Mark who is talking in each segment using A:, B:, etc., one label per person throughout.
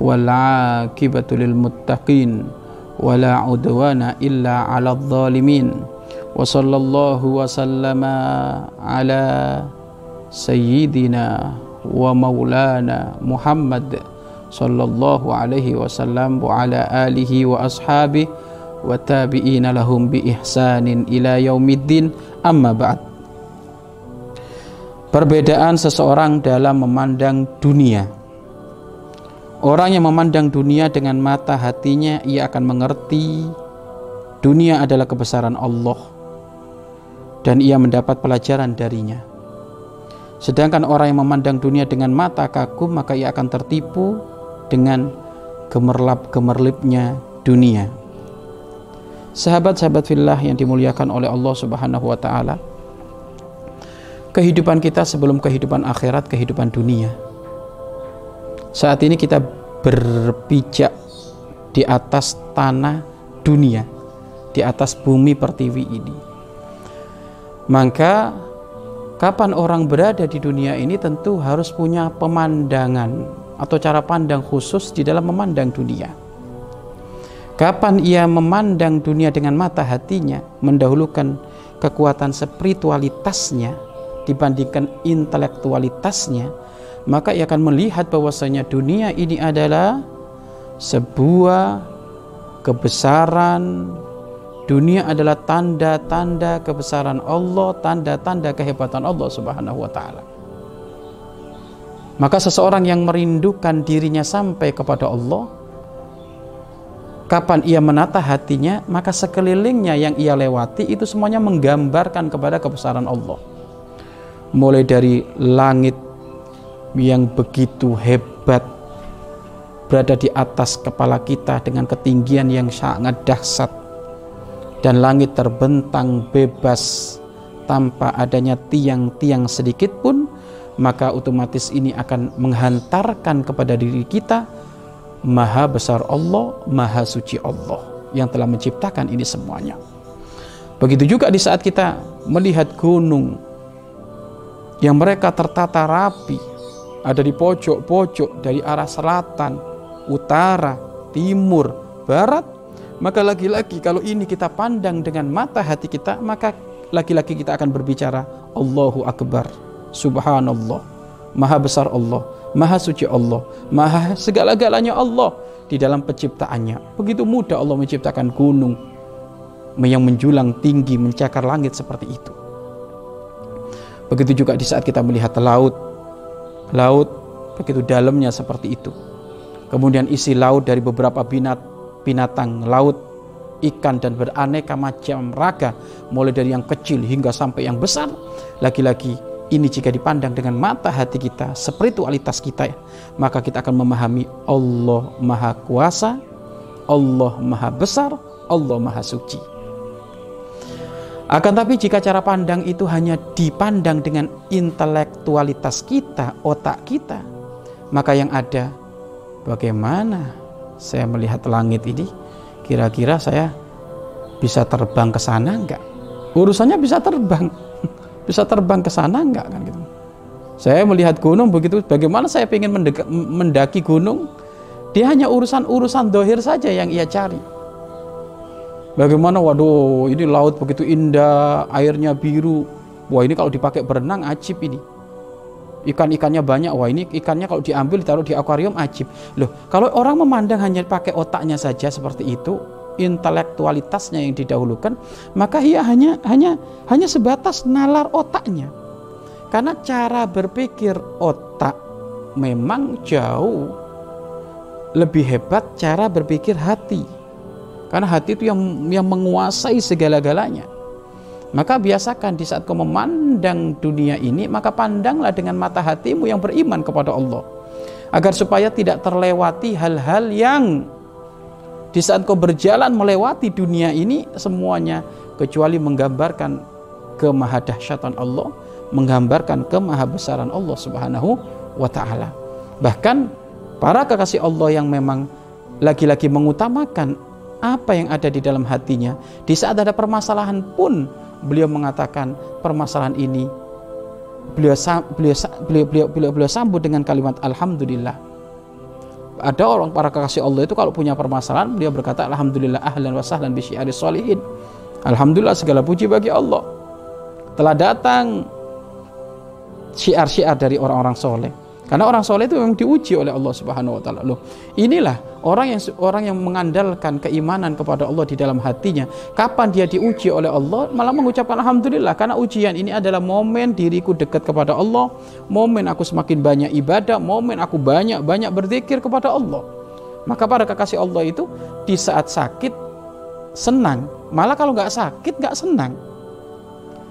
A: Wal muttaqin. Wala udwana illa 'alal zalimin. Wa sallallahu wa sallama ala sayyidina wa maulana Muhammad sallallahu alaihi wasallam wa ala alihi wa ashabihi wa tabi'ina lahum bi ihsanin ila yaumiddin amma ba'd Perbedaan seseorang dalam memandang dunia Orang yang memandang dunia dengan mata hatinya ia akan mengerti dunia adalah kebesaran Allah dan ia mendapat pelajaran darinya Sedangkan orang yang memandang dunia dengan mata kagum maka ia akan tertipu dengan gemerlap-gemerlipnya dunia. Sahabat-sahabat fillah yang dimuliakan oleh Allah Subhanahu wa taala. Kehidupan kita sebelum kehidupan akhirat, kehidupan dunia. Saat ini kita berpijak di atas tanah dunia, di atas bumi pertiwi ini. Maka Kapan orang berada di dunia ini tentu harus punya pemandangan atau cara pandang khusus di dalam memandang dunia. Kapan ia memandang dunia dengan mata hatinya, mendahulukan kekuatan spiritualitasnya dibandingkan intelektualitasnya, maka ia akan melihat bahwasanya dunia ini adalah sebuah kebesaran, Dunia adalah tanda-tanda kebesaran Allah, tanda-tanda kehebatan Allah Subhanahu wa taala. Maka seseorang yang merindukan dirinya sampai kepada Allah, kapan ia menata hatinya, maka sekelilingnya yang ia lewati itu semuanya menggambarkan kepada kebesaran Allah. Mulai dari langit yang begitu hebat berada di atas kepala kita dengan ketinggian yang sangat dahsyat dan langit terbentang bebas tanpa adanya tiang-tiang sedikit pun maka otomatis ini akan menghantarkan kepada diri kita maha besar Allah, maha suci Allah yang telah menciptakan ini semuanya. Begitu juga di saat kita melihat gunung yang mereka tertata rapi ada di pojok-pojok dari arah selatan, utara, timur, barat maka lagi-lagi kalau ini kita pandang dengan mata hati kita, maka lagi-lagi kita akan berbicara Allahu Akbar, Subhanallah, Maha besar Allah, Maha suci Allah, Maha segala-galanya Allah di dalam penciptaannya. Begitu mudah Allah menciptakan gunung yang menjulang tinggi mencakar langit seperti itu. Begitu juga di saat kita melihat laut, laut begitu dalamnya seperti itu. Kemudian isi laut dari beberapa binat binatang laut, ikan dan beraneka macam raga, mulai dari yang kecil hingga sampai yang besar. Lagi-lagi ini jika dipandang dengan mata hati kita, spiritualitas kita, maka kita akan memahami Allah Maha Kuasa, Allah Maha Besar, Allah Maha Suci. Akan tapi jika cara pandang itu hanya dipandang dengan intelektualitas kita, otak kita, maka yang ada bagaimana saya melihat langit ini? Kira-kira saya bisa terbang ke sana enggak urusannya bisa terbang. Bisa terbang ke sana enggak kan gitu. Saya melihat gunung begitu bagaimana saya ingin mendaki gunung? Dia hanya urusan-urusan dohir saja yang ia cari bagaimana? Waduh ini laut begitu indah airnya biru. Wah ini kalau dipakai berenang ajib ini. Ikan-ikannya banyak. Wah ini ikannya kalau diambil ditaruh di akuarium ajib. Loh kalau orang memandang hanya pakai otaknya saja seperti itu intelektualitasnya yang didahulukan maka ia hanya hanya hanya sebatas nalar otaknya. Karena cara berpikir otak memang jauh lebih hebat cara berpikir hati karena hati itu yang yang menguasai segala-galanya maka biasakan di saat kau memandang dunia ini, maka pandanglah dengan mata hatimu yang beriman kepada Allah. agar supaya tidak terlewati hal-hal yang di saat kau berjalan melewati dunia ini semuanya kecuali menggambarkan kemahadahsyatan Allah, menggambarkan kemahabesaran Allah Subhanahu wa taala. Bahkan para kekasih Allah yang memang lagi-lagi mengutamakan apa yang ada di dalam hatinya, di saat ada permasalahan pun beliau mengatakan permasalahan ini beliau beliau beliau beliau, beliau, beliau sambut dengan kalimat alhamdulillah. Ada orang para kekasih Allah itu kalau punya permasalahan beliau berkata alhamdulillah ahlan wa sahlan bi syi'ari sholihin. Alhamdulillah segala puji bagi Allah. Telah datang syiar-syiar dari orang-orang soleh. Karena orang soleh itu memang diuji oleh Allah Subhanahu Wa Taala. Loh, inilah orang yang orang yang mengandalkan keimanan kepada Allah di dalam hatinya. Kapan dia diuji oleh Allah, malah mengucapkan Alhamdulillah. Karena ujian ini adalah momen diriku dekat kepada Allah, momen aku semakin banyak ibadah, momen aku banyak banyak berzikir kepada Allah. Maka para kekasih Allah itu di saat sakit senang, malah kalau nggak sakit nggak senang.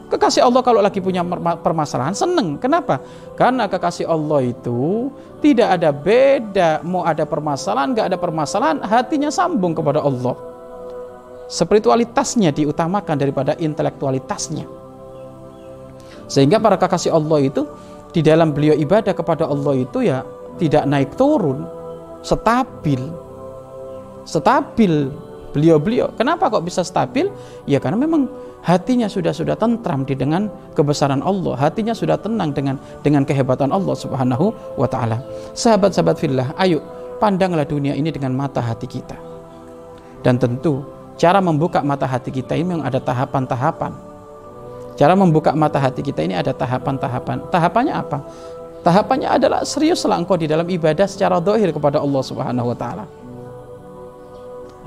A: Kekasih Allah kalau lagi punya permasalahan seneng. Kenapa? Karena kekasih Allah itu tidak ada beda. Mau ada permasalahan, nggak ada permasalahan, hatinya sambung kepada Allah. Spiritualitasnya diutamakan daripada intelektualitasnya. Sehingga para kekasih Allah itu di dalam beliau ibadah kepada Allah itu ya tidak naik turun, stabil. Stabil beliau-beliau. Kenapa kok bisa stabil? Ya karena memang hatinya sudah sudah tentram di dengan kebesaran Allah, hatinya sudah tenang dengan dengan kehebatan Allah Subhanahu wa taala. Sahabat-sahabat fillah, ayo pandanglah dunia ini dengan mata hati kita. Dan tentu cara membuka mata hati kita ini memang ada tahapan-tahapan. Cara membuka mata hati kita ini ada tahapan-tahapan. Tahapannya apa? Tahapannya adalah seriuslah engkau di dalam ibadah secara dohir kepada Allah Subhanahu wa taala.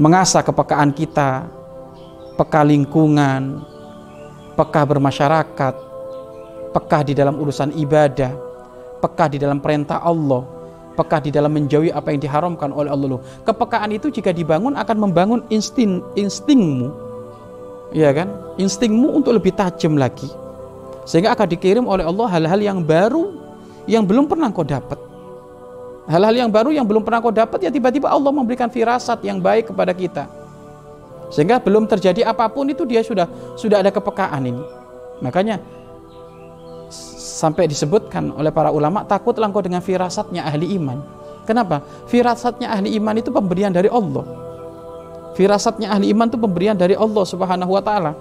A: Mengasah kepekaan kita, peka lingkungan, peka bermasyarakat, peka di dalam urusan ibadah, peka di dalam perintah Allah, peka di dalam menjauhi apa yang diharamkan oleh Allah. Kepekaan itu jika dibangun akan membangun insting instingmu, ya kan? Instingmu untuk lebih tajam lagi, sehingga akan dikirim oleh Allah hal-hal yang baru yang belum pernah kau dapat. Hal-hal yang baru yang belum pernah kau dapat ya tiba-tiba Allah memberikan firasat yang baik kepada kita sehingga belum terjadi apa pun itu dia sudah sudah ada kepekaan ini. Makanya sampai disebutkan oleh para ulama takut langkau dengan firasatnya ahli iman. Kenapa? Firasatnya ahli iman itu pemberian dari Allah. Firasatnya ahli iman itu pemberian dari Allah Subhanahu wa taala.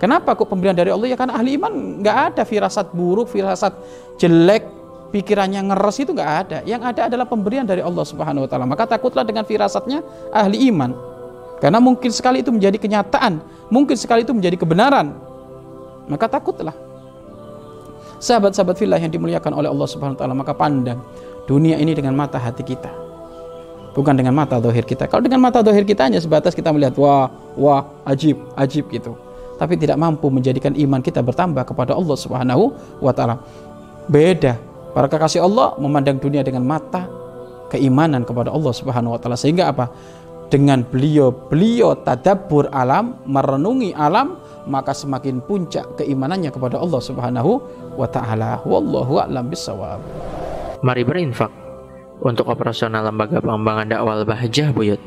A: Kenapa kok pemberian dari Allah? Ya karena ahli iman nggak ada firasat buruk, firasat jelek, pikirannya ngeres itu nggak ada. Yang ada adalah pemberian dari Allah Subhanahu wa taala. Maka takutlah dengan firasatnya ahli iman. Karena mungkin sekali itu menjadi kenyataan, mungkin sekali itu menjadi kebenaran. Maka takutlah. Sahabat-sahabat filah yang dimuliakan oleh Allah Subhanahu wa taala, maka pandang dunia ini dengan mata hati kita. Bukan dengan mata dohir kita. Kalau dengan mata dohir kita hanya sebatas kita melihat wah, wah, ajib, ajib gitu. Tapi tidak mampu menjadikan iman kita bertambah kepada Allah Subhanahu wa taala. Beda. Para kekasih Allah memandang dunia dengan mata keimanan kepada Allah Subhanahu wa taala. Sehingga apa? dengan beliau beliau tadabbur alam merenungi alam maka semakin puncak keimanannya kepada Allah Subhanahu wa taala. Wallahu a'lam bissawab.
B: Mari berinfak untuk operasional lembaga pengembangan dakwah Bahjah Buyut